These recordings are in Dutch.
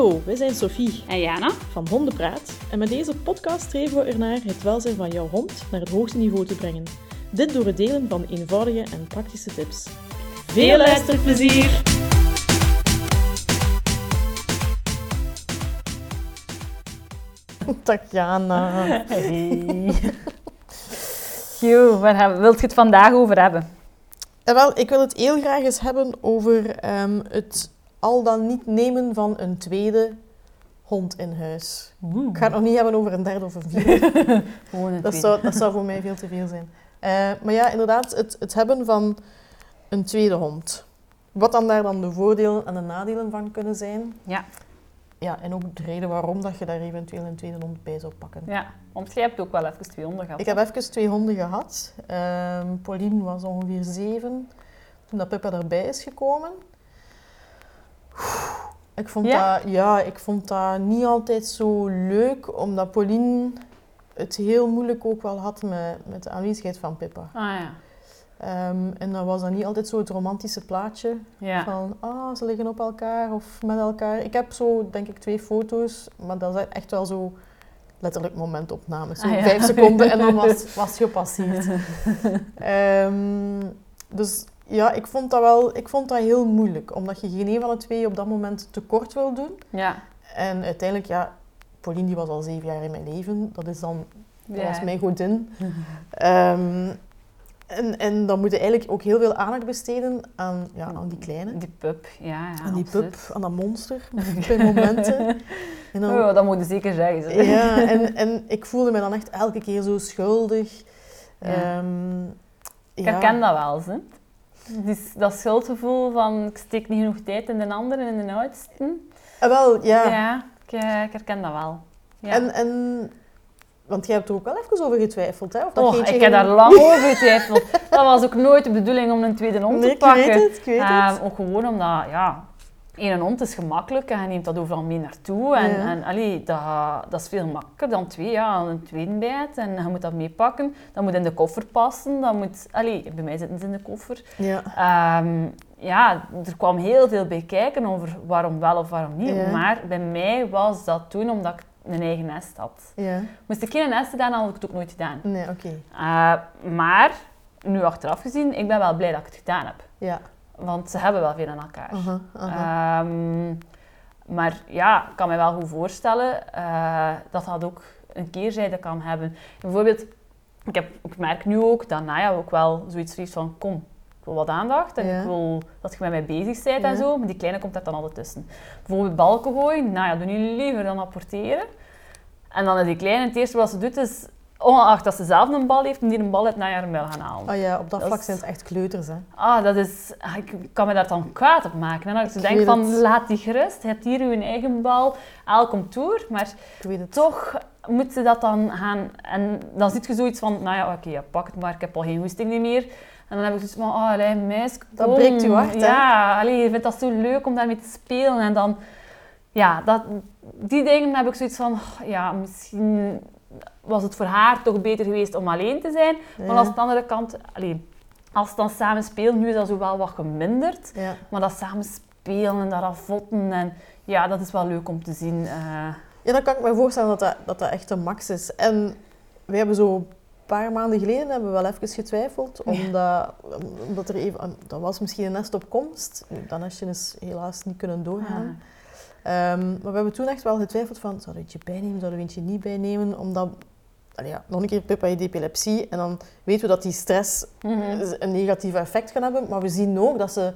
Hallo, wij zijn Sophie En Jana? van Hondenpraat en met deze podcast streven we ernaar het welzijn van jouw hond naar het hoogste niveau te brengen. Dit door het delen van eenvoudige en praktische tips. Veel luisterplezier! Tatjana. Hey. Yo, waar hebben- wilt je het vandaag over hebben? En wel, ik wil het heel graag eens hebben over ehm, het al dan niet nemen van een tweede hond in huis. Ik ga het nog niet hebben over een derde of een vierde. Gewoon het Dat zou, dat zou voor mij veel te veel zijn. Eh, maar ja, inderdaad, het, het hebben van een tweede hond. Wat dan daar dan de voordelen en de nadelen van kunnen zijn. Ja. Ja, en ook de reden waarom dat je daar eventueel een tweede hond bij zou pakken. Ja, want jij hebt ook wel even twee honden gehad. Ik heb even twee honden gehad. Ehm Pauline was ongeveer zeven toen dat Pippa erbij is gekomen. Ik vond, Ja? Dat, ja, ik vond dat niet altijd zo leuk, omdat Pauline het heel moeilijk ook wel had met, met de aanwezigheid van Pippa. Ah ja. Ehm, en dan was dat niet altijd zo het romantische plaatje Ja. van ah, ze liggen op elkaar of met elkaar. Ik heb zo, denk ik, twee foto's, maar dat zijn echt wel zo letterlijk momentopnames. Zo Ah, ja. vijf seconden en dan was was het gepasseerd. Ehm, dus ja, ik vond, dat wel, ik vond dat heel moeilijk, omdat je geen een van de twee op dat moment tekort wil doen. Ja. En uiteindelijk, ja, Pauline die was al zeven jaar in mijn leven. Dat is dan, dat Ja. was mijn godin. Ehm, en, en dan moet je eigenlijk ook heel veel aandacht besteden aan, ja, aan die kleine. Die pup, ja. ja aan die absoluut. pup, aan dat monster, bij momenten. En dan, Oh, dat moet je zeker zeggen. zeg. ja, en, en ik voelde me dan echt elke keer zo schuldig. Ja. Ehm, Ik ja. herken dat wel, hè. Dus dat schuldgevoel van ik steek niet genoeg tijd in de andere en in de oudste. Ah, wel, ja. Ja, ik, eh, ik herken dat wel. Ja. En, en, want jij hebt er ook wel even over getwijfeld, hè? Of dat geentje ik heb daar lang over getwijfeld. Dat was ook nooit de bedoeling om een tweede hond Nee, te ik pakken. weet het, ik weet Ehm, het. ook gewoon omdat, ja, één hond is gemakkelijk en je neemt dat overal mee naartoe. En, Ja. en allee, dat, dat is veel makkelijker dan twee, ja, een tweede bijt. En je moet dat meepakken. Dat moet in de koffer passen. Dat moet, allee, bij mij zitten ze in de koffer. Ja. Ehm, ja, er kwam heel veel bij kijken over waarom wel of waarom niet. Ja. Maar bij mij was dat toen omdat ik een eigen nest had. Ja. Moest ik geen nest gedaan, had ik het ook nooit gedaan. Nee, oké. Uh, maar, nu achteraf gezien, ik ben wel blij dat ik het gedaan heb. Ja. Want ze hebben wel veel aan elkaar. Ehm, maar ja, ik kan me wel goed voorstellen eh, dat dat ook een keerzijde kan hebben. Bijvoorbeeld, ik, heb, ik merk nu ook dat Naya ook wel zoiets heeft van, kom, ik wil wat aandacht en Ja. ik wil dat je met mij bezig bent en Ja. zo. Maar die kleine komt er dan altijd tussen. Bijvoorbeeld balken gooien, Naya, doe nu liever dan apporteren. En dan is die kleine, het eerste wat ze doet is, ongeacht dat ze zelf een bal heeft, die een bal uit Naya haar muil gaan halen. Ah ja, op dat, dat vlak is- zijn het echt kleuters, hè. Ah, dat is... ah, Ik kan me daar dan kwaad op maken. En als ik Ik denk van, het. laat die gerust. Je hebt hier uw eigen bal, elke toer. Maar Ik weet het. toch moet ze dat dan gaan... En dan zit je zoiets van, nou ja, oké, ja, pak het maar. Ik heb al geen hoesting meer. En dan heb ik zoiets van, oh, allee, meisje, Dat breekt uw hart, hè? Ja, allee, je vindt dat zo leuk om daarmee te spelen. En dan... Ja, dat, die dingen heb ik zoiets van, oh, ja, misschien was het voor haar toch beter geweest om alleen te zijn. Maar aan de andere kant, allee, als ze dan samen spelen, nu is dat zo wel wat geminderd. Ja. Maar dat samen spelen en dat ravotten, en ja, dat is wel leuk om te zien. eh. Ja, dan kan ik me voorstellen dat dat, dat, dat echt de max is. En we hebben zo een paar maanden geleden hebben we wel even getwijfeld, omdat, omdat er even, dat was misschien een nest op komst. Dat nestje is helaas niet kunnen doorgaan. Ehm, maar we hebben toen echt wel getwijfeld van, zouden we eentje bijnemen, zouden we eentje niet bijnemen, omdat, ja, nog een keer Pippa heeft epilepsie en dan weten we dat die stress Mhm. een negatief effect kan hebben, maar we zien ook dat ze,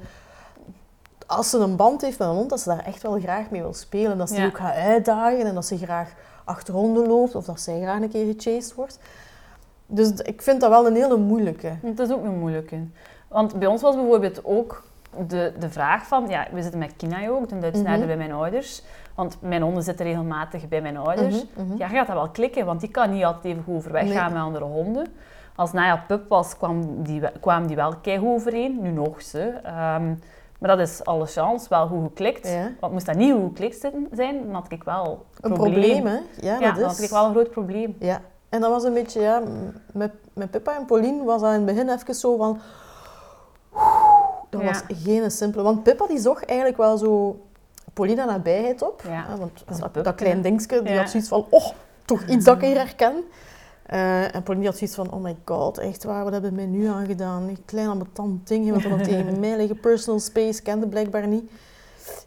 als ze een band heeft met een hond, dat ze daar echt wel graag mee wil spelen, dat ze die ook gaat uitdagen en dat ze graag achter honden loopt of dat zij graag een keer gechased wordt. Dus ik vind dat wel een hele moeilijke. Het is ook een moeilijke. Want bij ons was bijvoorbeeld ook de, de vraag van... Ja, we zitten met Kina ook, de Duitsnaarde Mhm. bij mijn ouders. Want mijn honden zitten regelmatig bij mijn ouders. Mhm, mhm. Ja, gaat dat wel klikken, want die kan niet altijd even goed overweg Nee. gaan met andere honden. Als Naya pup was, kwam die, kwamen die wel keigoed overeen. Nu nog, ze. Ehm, maar dat is alle chance, wel goed geklikt. Ja. Want moest dat niet goed geklikt zijn, dan had ik wel Een probleem, hè? Ja, Ja, dat dan is. had ik wel een groot probleem. Ja, en dat was een beetje, ja, met, met Pippa en Pauline was dat in het begin even zo van... Dat Ja. was geen simpele... Want Pippa die zocht eigenlijk wel zo Paulina nabijheid op. Ja. hè, want is een dat, klein dingetje, die had zoiets van, oh, toch iets dat ik hier herken. Eh, en Pauline had zoiets van, oh my god, echt waar, wat hebben mij nu aangedaan? Een klein ambetant ding, wat nog tegen mij liggen. Personal space, kende blijkbaar niet.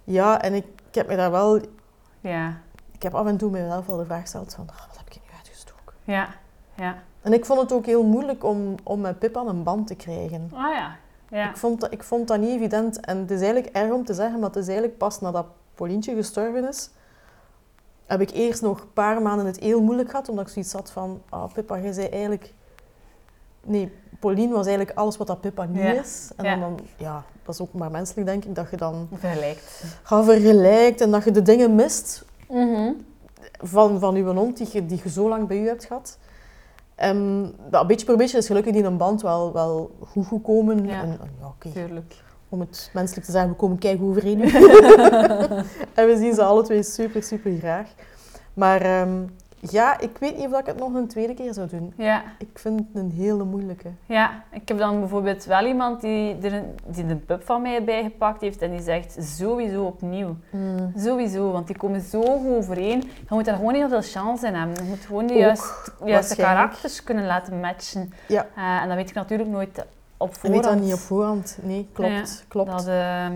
Ja, en ik, ik heb me daar wel... Ja, Ik heb af en toe mezelf wel de vraag gesteld van, ah, wat heb ik nu uitgestoken? ja, ja. En ik vond het ook heel moeilijk om, om met Pip aan een band te krijgen. Ah ja, ja. Ik, vond dat, ik vond dat niet evident. En het is eigenlijk erg om te zeggen, maar het is eigenlijk pas nadat Paulientje gestorven is, heb ik eerst nog een paar maanden het heel moeilijk gehad, omdat ik zoiets had van, ah Pippa, jij zei eigenlijk... Nee, Pauline was eigenlijk alles wat dat Pippa nu Ja. is. En Ja. dan, dan, ja, dat is ook maar menselijk, denk ik, dat je dan Vergelijkt. gaat vergelijkt en dat je de dingen mist Mhm. van, van uw hond die je, die je zo lang bij u hebt gehad. Dat beetje per beetje is gelukkig die een band wel, wel goed gekomen. Ja. En, ja, Tuurlijk. om het menselijk te zeggen, we komen keigoed overeen. nu. en we zien ze alle twee super, super graag. Maar ehm, ja, ik weet niet of ik het nog een tweede keer zou doen. Ja, Ik vind het een hele moeilijke. ja, ik heb dan bijvoorbeeld wel iemand die er een, die een pup van mij bijgepakt heeft en die zegt sowieso opnieuw. Sowieso, want die komen zo goed overeen. Je moet daar gewoon heel veel chance in hebben. Je moet gewoon de juiste, karakters kunnen laten matchen. Ja. Eh, en dat weet ik natuurlijk nooit op Je voorhand. weet dat niet op voorhand. Nee, klopt. Ja, klopt. Dat, eh,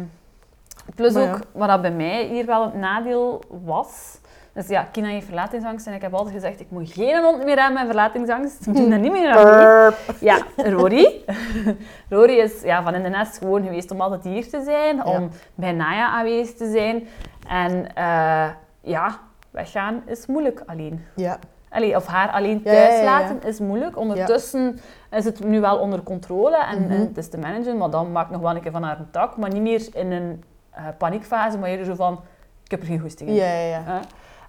plus Maar ook, ja. wat dat bij mij hier wel een nadeel was... Dus ja, Kina heeft verlatingsangst en ik heb altijd gezegd, ik moet geen hond meer hebben met verlatingsangst. Ik moet dat niet meer aan. Burp. Ja, Rory. Rory is ja, van in de nest gewoon geweest om altijd hier te zijn, om bij Naya aanwezig te zijn. En eh, ja, weggaan is moeilijk alleen. Ja, Allee, of haar alleen thuis ja, laten is moeilijk. Ondertussen is het nu wel onder controle en, Mhm. en het is te managen, maar dan maakt nog wel een keer van haar een tak. Maar niet meer in een eh, paniekfase, maar eerder zo van, ik heb er geen goesting in. ja, ja. ja.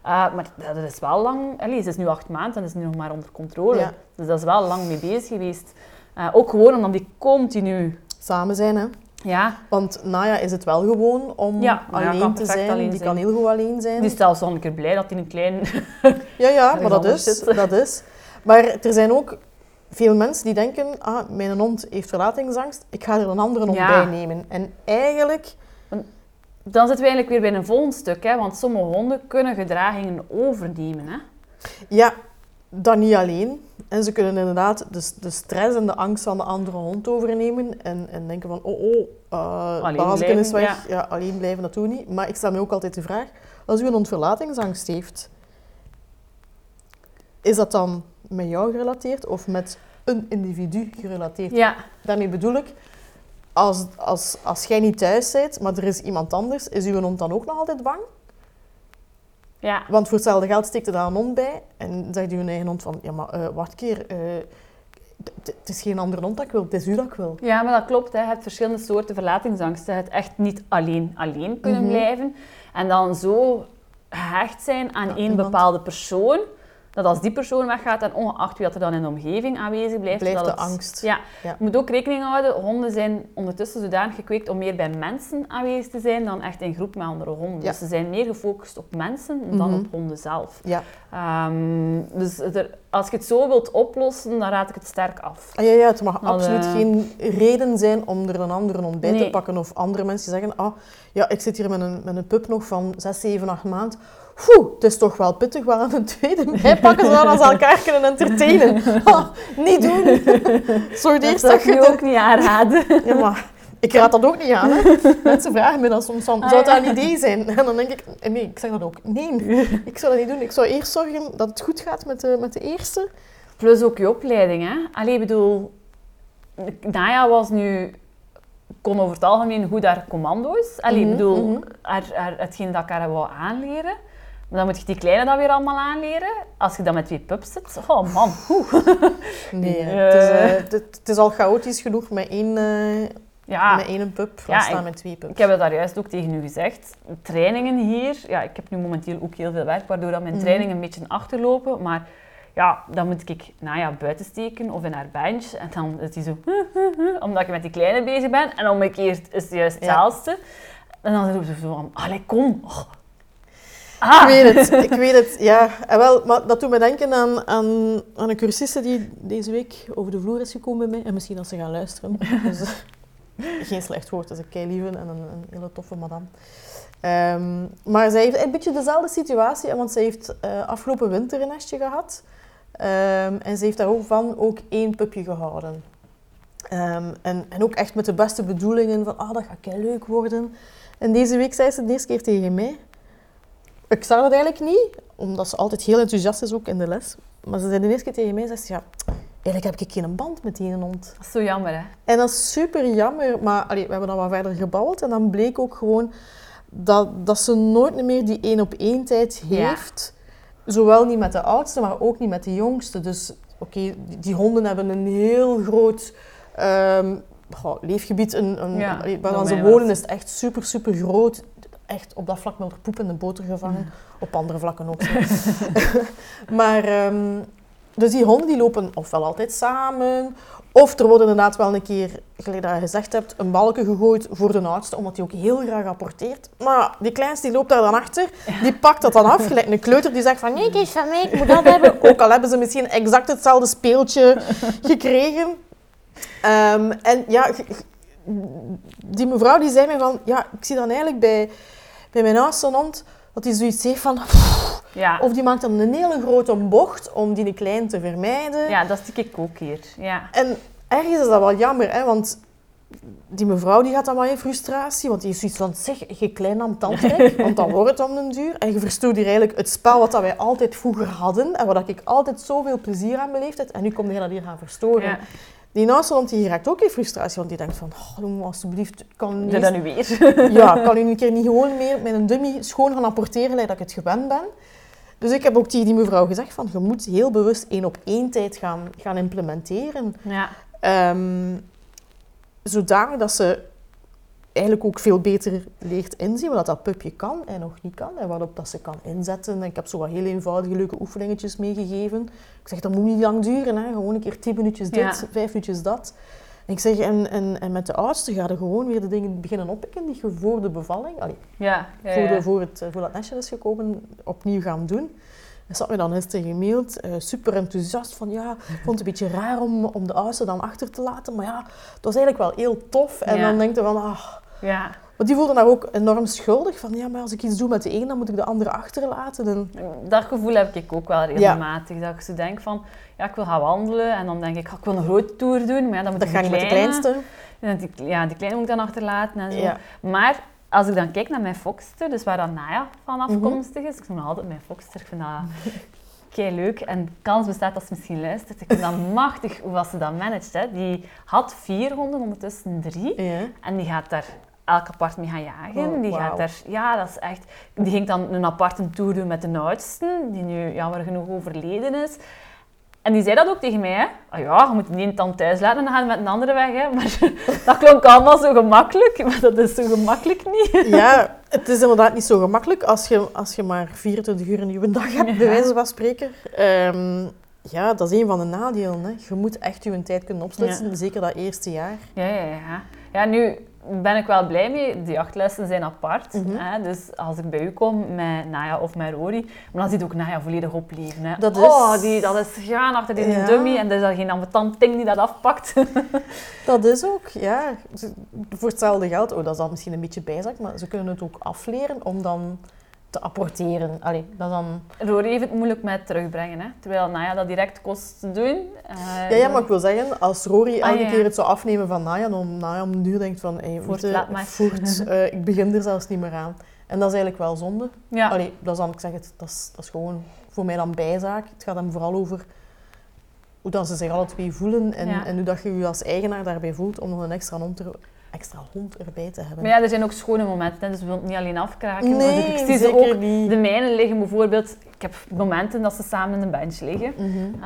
Eh, maar dat is wel lang... Allee, ze is nu acht maanden en is nu nog maar onder controle. Ja. Dus dat is wel lang mee bezig geweest. Eh, ook gewoon omdat die continu... Samen zijn, hè. Ja, Want Naya is het wel gewoon om Ja, alleen te zijn. alleen die zijn. kan heel goed alleen zijn. die is zelfs al een keer blij dat hij een klein... Ja, ja, maar dat is, zit. dat is. Maar er zijn ook veel mensen die denken, ah, mijn hond heeft verlatingsangst, ik ga er een andere hond bij nemen. En eigenlijk, Dan zitten we eigenlijk weer bij een volgend stuk, hè, want sommige honden kunnen gedragingen overnemen. Hè. ja, dat niet alleen. En ze kunnen inderdaad de, de stress en de angst van de andere hond overnemen en, en denken van, oh, oh, uh, is weg. Ja. alleen blijven, dat doen niet. Maar ik stel me ook altijd de vraag, als u een hond verlatingsangst heeft, is dat dan met jou gerelateerd of met een individu gerelateerd? Ja, Daarmee bedoel ik, als, als, als jij niet thuis bent, maar er is iemand anders, is uw hond dan ook nog altijd bang? ja. Want voor hetzelfde geld steekt er daar een hond bij en zegt uw eigen hond van, ja maar eh, wacht keer, eh, het- is geen andere hond dat ik wil, het is u dat ik wil. ja, maar dat klopt. Hè. Je hebt verschillende soorten verlatingsangsten. Het echt niet alleen alleen kunnen Mhm. blijven. En dan zo gehecht zijn aan Ja, één iemand. bepaalde persoon, dat als die persoon weggaat en ongeacht wie dat er dan in de omgeving aanwezig blijft... Blijft dat de het- angst. Ja. Ja. Je moet ook rekening houden, honden zijn ondertussen zodanig gekweekt om meer bij mensen aanwezig te zijn dan echt in groep met andere honden. Ja. Dus ze zijn meer gefocust op mensen dan Mhm. op honden zelf. Ja. Ehm, dus er- als je het zo wilt oplossen, dan raad ik het sterk af. Ah, ja, ja, het mag Dat, absoluut eh, geen reden zijn om er een andere hond bij te pakken. Of andere mensen zeggen, ah, ja, ik zit hier met een, met een pup nog van 6, 7, 8 maanden. Oeh, het is toch wel pittig, we gaan een tweede bij pakken, zodat ze elkaar kunnen entertainen. Ah, niet doen. Zorg Dat eerst zou dat je... ook niet aanraden. Ja, maar ik raad dat ook niet aan. Hè. Mensen vragen me dan soms van, Ah, zou dat een idee zijn? En dan denk ik, nee, ik zeg dat ook. Nee, ik zou dat niet doen. Ik zou eerst zorgen dat het goed gaat met de, met de eerste. Plus ook je opleiding, hè. Allee, ik bedoel... Naya was nu... kon over het algemeen goed haar commando's. Allee, Mhm, bedoel, mhm. haar, haar, hetgeen dat ik haar wou aanleren. Maar dan moet je die kleine dat weer allemaal aanleren. Als je dan met twee pups zit, oh man, oeh. Nee, Eh. het, is, eh, het, het is al chaotisch genoeg met één, eh, Ja, met één pup. Ja, staan met twee pups. ik heb het daar juist ook tegen u gezegd. Trainingen hier, ja, ik heb nu momenteel ook heel veel werk, waardoor dat mijn Mhm. trainingen een beetje achterlopen. Maar ja, dan moet ik nou ja, buiten steken of in haar bench. En dan is hij zo, omdat ik met die kleine bezig ben. En omgekeerd is het juist Ja. hetzelfde. En dan roept ze zo van, allee, kom. Oh. Ah. Ik weet het, ik weet het. Ja, en wel, maar dat doet me denken aan, aan, aan een cursiste die deze week over de vloer is gekomen bij mij. En misschien als ze gaan luisteren. Dus, eh, geen slecht woord, dat is een keilieve en een, een hele toffe madame. Ehm, maar zij heeft een beetje dezelfde situatie, want zij heeft uh, afgelopen winter een nestje gehad. Ehm, en ze heeft daarvan ook één pupje gehouden. Ehm, en, en ook echt met de beste bedoelingen van, ah, dat gaat kei leuk worden. En deze week zei ze de eerste keer tegen mij, ik zag dat eigenlijk niet, omdat ze altijd heel enthousiast is ook in de les. Maar ze zei de eerste keer tegen mij, zei ze, ja, eigenlijk heb ik geen band met die hond. Dat is zo jammer, hè? En dat is super jammer, maar allee, we hebben dan wat verder gebabbeld en dan bleek ook gewoon dat, dat ze nooit meer die één op één tijd heeft. Zowel niet met de oudste, maar ook niet met de jongste. Dus oké, die, honden hebben een heel groot um, leefgebied. Een, een, ja, waar ze wonen is het echt super, super groot. Echt op dat vlak met poep in de boter gevangen. Op andere vlakken ook. maar, um, dus die honden die lopen ofwel altijd samen, of er wordt inderdaad wel een keer, gelijk dat je gezegd hebt, een balken gegooid voor de oudste, omdat hij ook heel graag apporteert. Maar die kleinste die loopt daar dan achter, die pakt dat dan af, gelijk een kleuter die zegt van nee, is van mij, ik moet dat hebben. Ook al hebben ze misschien exact hetzelfde speeltje gekregen. Um, en ja, die mevrouw die zei mij van, ja, ik zie dan eigenlijk bij, bij mijn oudste hond dat hij zoiets heeft van... Ja. Of die maakt dan een hele grote bocht om die klein te vermijden. Ja, dat zie ik ook hier. Ja. En ergens is dat wel jammer, hè, want die mevrouw die gaat dan wel in frustratie, want die is zoiets van, zeg, je klein aan tandrijk, want dan wordt het om den duur. En je verstoort hier eigenlijk het spel wat wij altijd vroeger hadden en waar ik altijd zoveel plezier aan beleefd heb. En nu komt je dat hier gaan verstoren. Ja. Die naaste die raakt ook in frustratie, want die denkt van, oh, alsjeblieft, kan Doe dat nu weer? ja, kan u een keer niet gewoon meer met een dummy schoon gaan apporteren, dat ik het gewend ben. Dus ik heb ook tegen die mevrouw gezegd van, je moet heel bewust één op één tijd gaan, gaan implementeren. Ja. Um, zodanig dat ze eigenlijk ook veel beter leert inzien wat dat pupje kan en nog niet kan en waarop dat ze kan inzetten. En ik heb zo wat heel eenvoudige leuke oefeningetjes meegegeven. Ik zeg, dat moet niet lang duren, hè. gewoon een keer tien minuutjes dit, vijf minuutjes dat. En ik zeg, en, en, en met de oudste ga je gewoon weer de dingen beginnen oppikken die je voor de bevalling, allee, ja, ja, voor, de, voor, het, voor dat nestje is gekomen, opnieuw gaan doen. En had me dan eens gemaild, uh, super enthousiast van ja, ik vond het een beetje raar om, om de oudste dan achter te laten, maar ja, het was eigenlijk wel heel tof. En dan denk je van, ah, ja. Want die voelde daar ook enorm schuldig van, ja, maar als ik iets doe met de een, dan moet ik de andere achterlaten. En... Dat gevoel heb ik ook wel regelmatig. Dat ik zo denk van, ja, ik wil gaan wandelen en dan denk ik, ik wil een grote tour doen, maar ja, dan moet dat ik ga met de kleinste. En die, ja, die kleine moet ik dan achterlaten en zo. Maar als ik dan kijk naar mijn Foxter, dus waar dan Naya van mhm. afkomstig is, ik noem altijd mijn Foxter, ik vind dat kei leuk. En kans bestaat dat ze misschien luistert. Ik vind dat machtig hoe ze dat managt. Hè. Die had vier honden, ondertussen drie. Ja. En die gaat daar elk apart mee gaan jagen. Oh, die gaat daar, ja, dat is echt. Die ging dan een aparte tour doen met de oudste, die nu jammer genoeg overleden is. En die zei dat ook tegen mij. Hè. Oh ja, je moet een tand thuis laten en dan gaan we met een andere weg. Hè. Maar dat klonk allemaal zo gemakkelijk, maar dat is zo gemakkelijk niet. Ja, het is inderdaad niet zo gemakkelijk als je, als je maar 24 uur in je dag hebt, bij wijze van spreken. Um, ja, dat is een van de nadelen. Hè. Je moet echt je tijd kunnen opsluiten, zeker dat eerste jaar. Ja, ja, ja. Ja, nu ben ik wel blij mee. Die achtlessen zijn apart. Mhm. hè? Dus als ik bij u kom met Naya of met Rory, maar dan ziet ook Naya volledig opleven. Hè? Dat is... Oh, die, dat is gaan achter die dummy en er is dan geen ambetant ding die dat afpakt. dat is ook, ja. Voor hetzelfde geld, oh, dat is dan misschien een beetje bijzak, maar ze kunnen het ook afleren om dan te apporteren. Allee, dat dan... Rory heeft het moeilijk met terugbrengen, hè? terwijl Naya dat direct kost te doen. Uh, ja, ja, maar ik wil zeggen, als Rory ah, elke keer het zou afnemen van Naya, dan Naya om nu denkt van, hey, voert, laat maar. voert, uh, ik begin er zelfs niet meer aan. En dat is eigenlijk wel zonde. Ja. Allee, dat is dan, ik zeg het, dat is, dat is gewoon voor mij dan bijzaak. Het gaat hem vooral over hoe dat ze zich alle twee voelen en, en hoe dat je je als eigenaar daarbij voelt om nog een extra hond te extra hond erbij te hebben. Maar ja, er zijn ook schone momenten, dus we willen het niet alleen afkraken. Nee, ik, zie ze ook, niet. de mijnen liggen bijvoorbeeld, ik heb momenten dat ze samen in een bench liggen. Mm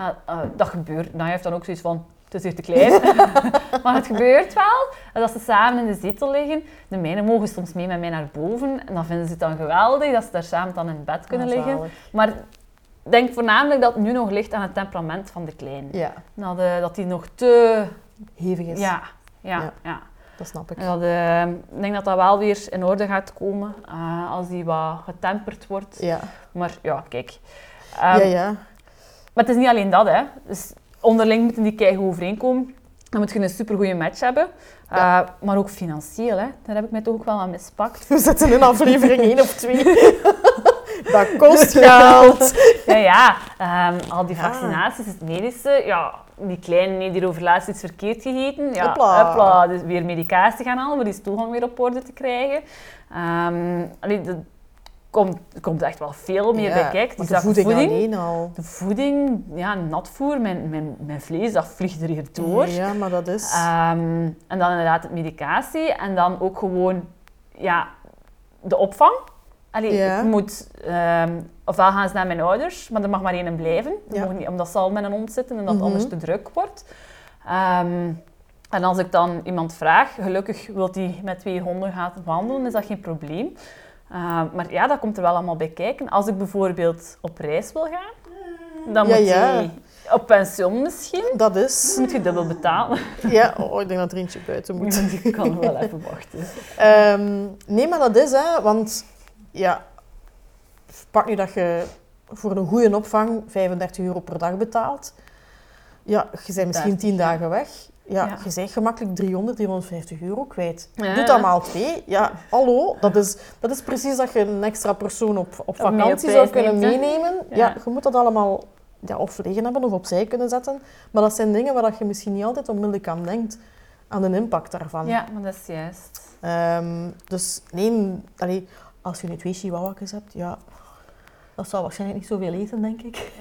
dat gebeurt, nou, je heeft dan ook zoiets van, het is hier te klein. maar het gebeurt wel, dat ze samen in de zetel liggen. De mijnen mogen soms mee met mij naar boven en dan vinden ze het dan geweldig dat ze daar samen dan in bed kunnen liggen. Maar ik denk voornamelijk dat het nu nog ligt aan het temperament van de kleine. Ja. Dat, uh, dat die nog te... Hevig is. ja. ja. ja dat snap ik. Dat, uh, ik denk dat dat wel weer in orde gaat komen uh, als die wat getemperd wordt. Ja. Maar ja, kijk. Um, ja, ja. Maar het is niet alleen dat, hè. Dus onderling moeten die keigoed overeenkomen. dan moet je een supergoeie match hebben. Ja. Uh, maar ook financieel, hè. daar heb ik mij toch ook wel aan mispakt. We zitten in aflevering 1 of 2. dat kost geld. Ja, ja. ehm, al die vaccinaties, het medische, ja, die kleine nee, die over laatst iets verkeerd gegeten. Ja, Hopla. hopla, dus weer medicatie gaan halen, om die stoelgang weer op orde te krijgen. Allee, er komt, komt echt wel veel meer Ja, bij kijken. maar Die de voeding, alleen al. De voeding, ja, natvoer, mijn, mijn, mijn vlees, dat vliegt er hier door. Ja, maar dat is... Ehm, en dan inderdaad het medicatie. En dan ook gewoon ja, de opvang. Allee, Ja. ik moet... ehm, ofwel gaan ze naar mijn ouders, maar er mag maar één blijven. Ja. mag niet, omdat ze al met een hond zitten en dat Mhm. anders te druk wordt. Ehm, en als ik dan iemand vraag, gelukkig wil hij met twee honden gaan wandelen, is dat geen probleem. Ehm, maar ja, dat komt er wel allemaal bij kijken. Als ik bijvoorbeeld op reis wil gaan, dan Ja, moet hij op pensioen misschien. Dat is... Dan moet je dubbel betalen. Ja, oh, ik denk dat er eentje buiten moet. Ik kan wel even wachten. Nee, maar dat is, hè, want ja, pak nu dat je voor een goede opvang 35 euro per dag betaalt. Ja, je bent misschien 30, 10 ja. dagen weg. Ja, Ja. je bent gemakkelijk 300, 350 euro kwijt. Ja. Doe dat maal twee. Ja, hallo, dat is, dat is precies dat je een extra persoon op, op vakantie zou kunnen neemt, meenemen. Ja. Ja. je moet dat allemaal ja, of liggen hebben of opzij kunnen zetten. Maar dat zijn dingen waar dat je misschien niet altijd onmiddellijk aan denkt, aan de impact daarvan. Ja, maar dat is juist. Ehm, dus nee, allee, als je nu twee chihuahua's hebt, ja, dat zal waarschijnlijk niet zoveel eten, denk ik.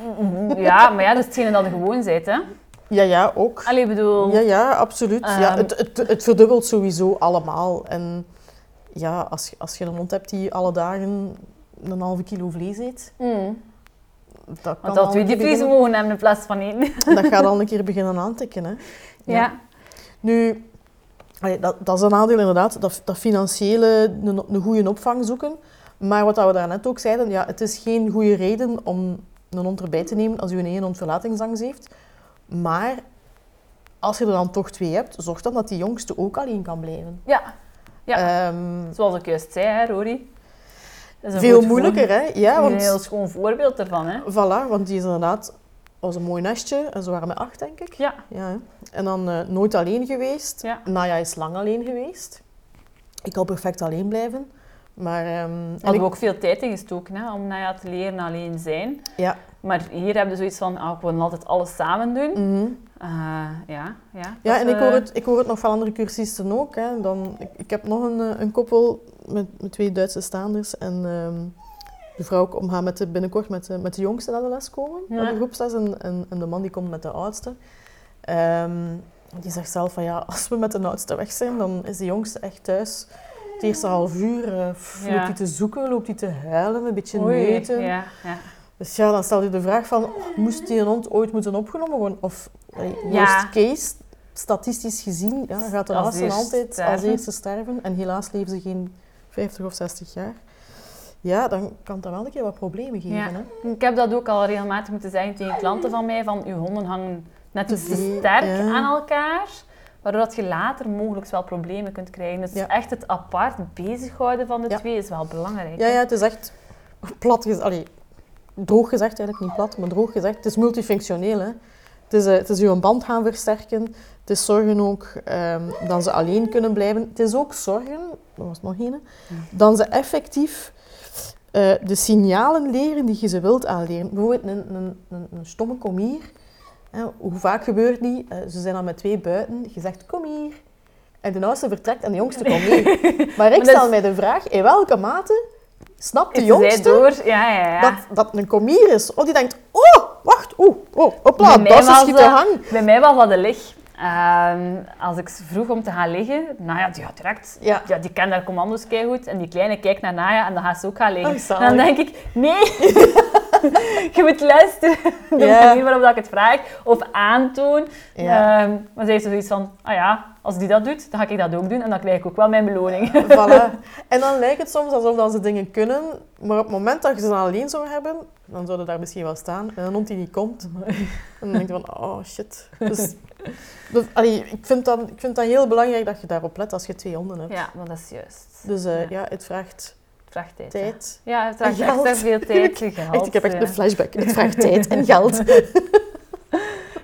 Ja, maar ja, dat is hetgene dat je gewoon bent, hè. Ja, ja, ook. Allee, bedoel... Ja, ja, absoluut. ja, Ehm. het, het, het verdubbelt sowieso allemaal. En ja, als, je- als je een hond hebt die alle dagen een halve kilo vlees eet, Mm. dat, kan Want dat keer diepvriezen beginnen- mogen hebben in plaats van één. dat gaat al een keer beginnen aantikken. Hè. Ja. Nu, allee, dat, dat is een nadeel inderdaad, dat, dat financiële, een, een goede opvang zoeken. Maar wat dat we daarnet ook zeiden, ja, het is geen goede reden om een hond erbij te nemen als je een één hond verlatingsangst heeft. Maar als je er dan toch twee hebt, zorg dan dat die jongste ook alleen kan blijven. Ja. Ja. Ehm, Zoals ik juist zei, hè, Rory. Een veel moeilijker, hè? Ja, Een want, heel schoon voorbeeld ervan, hè. voilà, want die is inderdaad, was een mooi nestje. En ze waren met acht, denk ik. Ja. Ja, en dan eh, nooit alleen geweest. Ja. Naya is lang alleen geweest. Ik kan perfect alleen blijven. Maar, en Hadden ik- we ook veel tijd in gestoken, hè, om ja, te leren alleen zijn. Ja. Maar hier hebben we zoiets van, ah, we willen altijd alles samen doen. Mhm. Eh, ja, ja. Ja, en ik eh, hoor, het, ik hoor het nog van andere cursisten ook. Hè. Dan, ik, ik heb nog een, eh, een koppel met, met twee Duitse staanders. En ehm, de vrouw komt gaat met de, binnenkort met de, met de jongste naar de les komen, Ja. de groepsles. En, en, en de man die komt met de oudste. Ehm, die zegt zelf van ja, als we met de oudste weg zijn, dan is de jongste echt thuis. Het eerste half uur eh, Ja. loopt hij te zoeken, loopt hij te huilen, een beetje neuten. Ja, ja. Dus ja, dan stel je de vraag van, moest die een hond ooit moeten opgenomen worden? Of, Ja. worst case, statistisch gezien, ja, gaat de eerste altijd als eerste sterven. En helaas leven ze geen 50 of 60 jaar. Ja, dan kan dat wel een keer wat problemen geven. Ja. Hè? Ik heb dat ook al regelmatig moeten zeggen tegen klanten van mij, van uw honden hangen net iets te Te- sterk ja. aan elkaar, waardoor dat je later mogelijk wel problemen kunt krijgen. Dus Ja. echt het apart bezighouden van de twee is wel belangrijk. Ja, hè. ja, het is echt plat gezegd, allee, droog gezegd eigenlijk, niet plat, maar droog gezegd. Het is multifunctioneel. Hè? Het is, eh, het is je band gaan versterken. Het is zorgen ook ehm, dat ze alleen kunnen blijven. Het is ook zorgen, er was nog een, dat ze effectief eh, de signalen leren die je ze wilt aanleren. Bijvoorbeeld een, een, een, een stomme kom hier. Hoe vaak gebeurt die? Eh, ze zijn dan met twee buiten. Je zegt kom hier. En de oudste vertrekt en de jongste komt mee. Maar ik Maar stel is- mij de vraag, in welke mate snapt de Is jongste door? Ja, ja, ja. dat, dat een komier is? Of die denkt, oh, wacht, oeh, oh, hopla, dat is schieten hang. Bij mij was dat de lig. Ehm, als ik ze vroeg om te gaan liggen, Naya, die gaat direct. Ja. Ja, die kent haar commando's goed. En die kleine kijkt naar Naya en dan gaat ze ook gaan liggen. Oh, en dan denk ik, nee, je moet luisteren. De Ja. manier waarop dat ik het vraag. Of aantoon. Ja. Ehm, maar ze heeft zoiets van, ah ja, als die dat doet, dan ga ik dat ook doen. En dan krijg ik ook wel mijn beloning. Voilà. En dan lijkt het soms alsof dat ze dingen kunnen, maar op het moment dat je ze dan alleen zou hebben, dan zou er daar misschien wel staan. En een hond die niet komt. En dan denk je van, oh shit. Dus, dus, allee, ik, vind dan, ik vind dat heel belangrijk dat je daarop let als je twee honden hebt. Ja, maar dat is juist. Dus eh, Ja. ja. het vraagt Het vraagt tijd. Ja, het vraagt geld. echt veel tijd en geld. Echt, ik heb echt ja. een flashback. Het vraagt tijd en geld.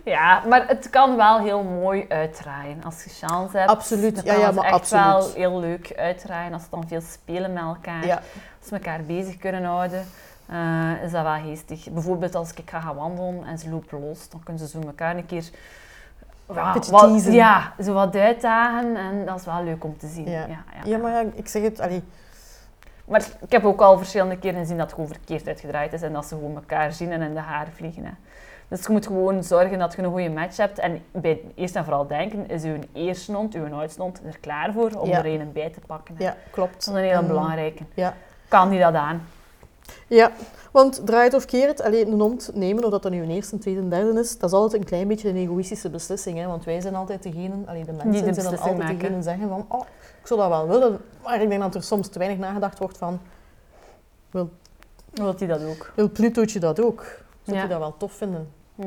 Ja, maar het kan wel heel mooi uitdraaien. Als je chance hebt, Absoluut. dan Ja, kan ja, maar echt absoluut. wel heel leuk uitdraaien. Als ze dan veel spelen met elkaar. Ja, Als ze elkaar bezig kunnen houden, eh, is dat wel geestig. Bijvoorbeeld als ik ga gaan wandelen en ze lopen los, dan kunnen ze zo elkaar een keer... ja, beetje wat, ja, zo wat uitdagen en dat is wel leuk om te zien. Ja. Ja. Ja, ja maar ja, ik zeg het, allee, Maar ik heb ook al verschillende keren gezien dat het gewoon verkeerd uitgedraaid is en dat ze gewoon elkaar zien en in de haren vliegen. Hè. Dus je moet gewoon zorgen dat je een goede match hebt. En bij eerst en vooral denken, is uw eerste hond, uw oudste hond er klaar voor om Ja. er een bij te pakken? hè. ja, klopt. Dat is een hele En, belangrijke. Ja. Kan die dat aan? Ja, want draai het of keer het, alleen een hond nemen, of dat dan nu een eerste, tweede, derde is, dat is altijd een klein beetje een egoïstische beslissing. Hè? Want wij zijn altijd degene, allee, de mensen Die de zijn dan altijd maken. degene zeggen van, oh, ik zou dat wel willen. Maar ik denk dat er soms te weinig nagedacht wordt van, Wilt hij dat ook? wil Plutootje dat ook? Zou Ja. je dat wel tof vinden? Hm.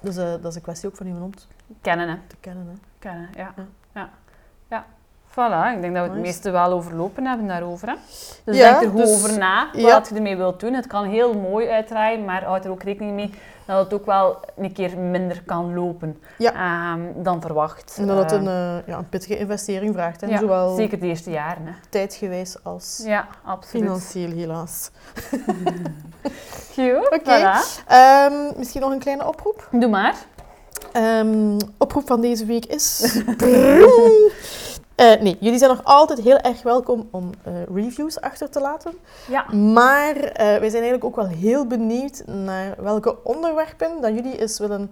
Dus eh, dat is een kwestie ook van uw hond Kennen, hè? te kennen. Hè? Kennen, ja. Ja. ja. Ja. Voilà, ik denk dat we het meeste wel overlopen hebben daarover. Hè? Dus Ja, denk er goed dus- over na ja. wat je ermee wilt doen. Het kan heel mooi uitdraaien, maar houd er ook rekening mee dat het ook wel een keer minder kan lopen ehm, dan verwacht. En dat het een, eh, ja, een pittige investering vraagt. Hè? Zowel Zeker de eerste jaren. Hè. tijdgewijs als Ja, absoluut. financieel helaas. Goed, Oké. voilà. Ehm, misschien nog een kleine oproep. Doe maar. Ehm, oproep van deze week is. Eh, nee, jullie zijn nog altijd heel erg welkom om eh, reviews achter te laten. Ja. Maar eh, wij zijn eigenlijk ook wel heel benieuwd naar welke onderwerpen dat jullie eens willen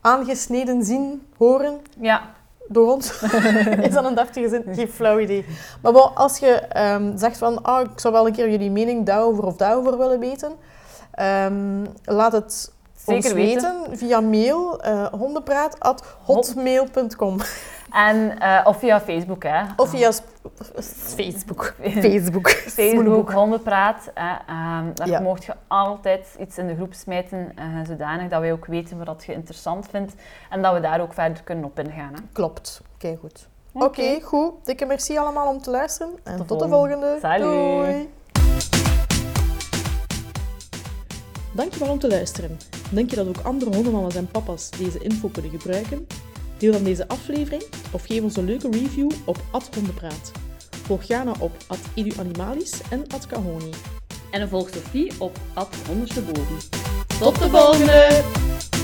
aangesneden zien, horen Ja, door ons. is dat een deftige zin? Geen flauw idee. Maar bon, als je ehm, zegt van, ah, ik zou wel een keer jullie mening daarover of daarover willen weten, ehm, laat het zeker ons weten. weten via mail uh, hondenpraat.hotmail.com En, eh, of via Facebook, hè. of via Facebook. Facebook. Facebook, hondenpraat. Hè. Ehm, daar Ja. mocht je altijd iets in de groep smijten, eh, zodanig dat wij ook weten wat je interessant vindt en dat we daar ook verder kunnen op ingaan. Hè. Klopt. Kijk goed. Oké, goed. Dikke merci allemaal om te luisteren. En Tot tot de volgende. volgende. Salut. Doei. Dankjewel om te luisteren. Denk je dat ook andere hondenmama's en papa's deze info kunnen gebruiken? Deel dan deze aflevering of geef ons een leuke review op @hondenpraat. Volg Jana op @eduanimalis en @kahoni. En volg Sophie op Ondersteboven. Tot de volgende!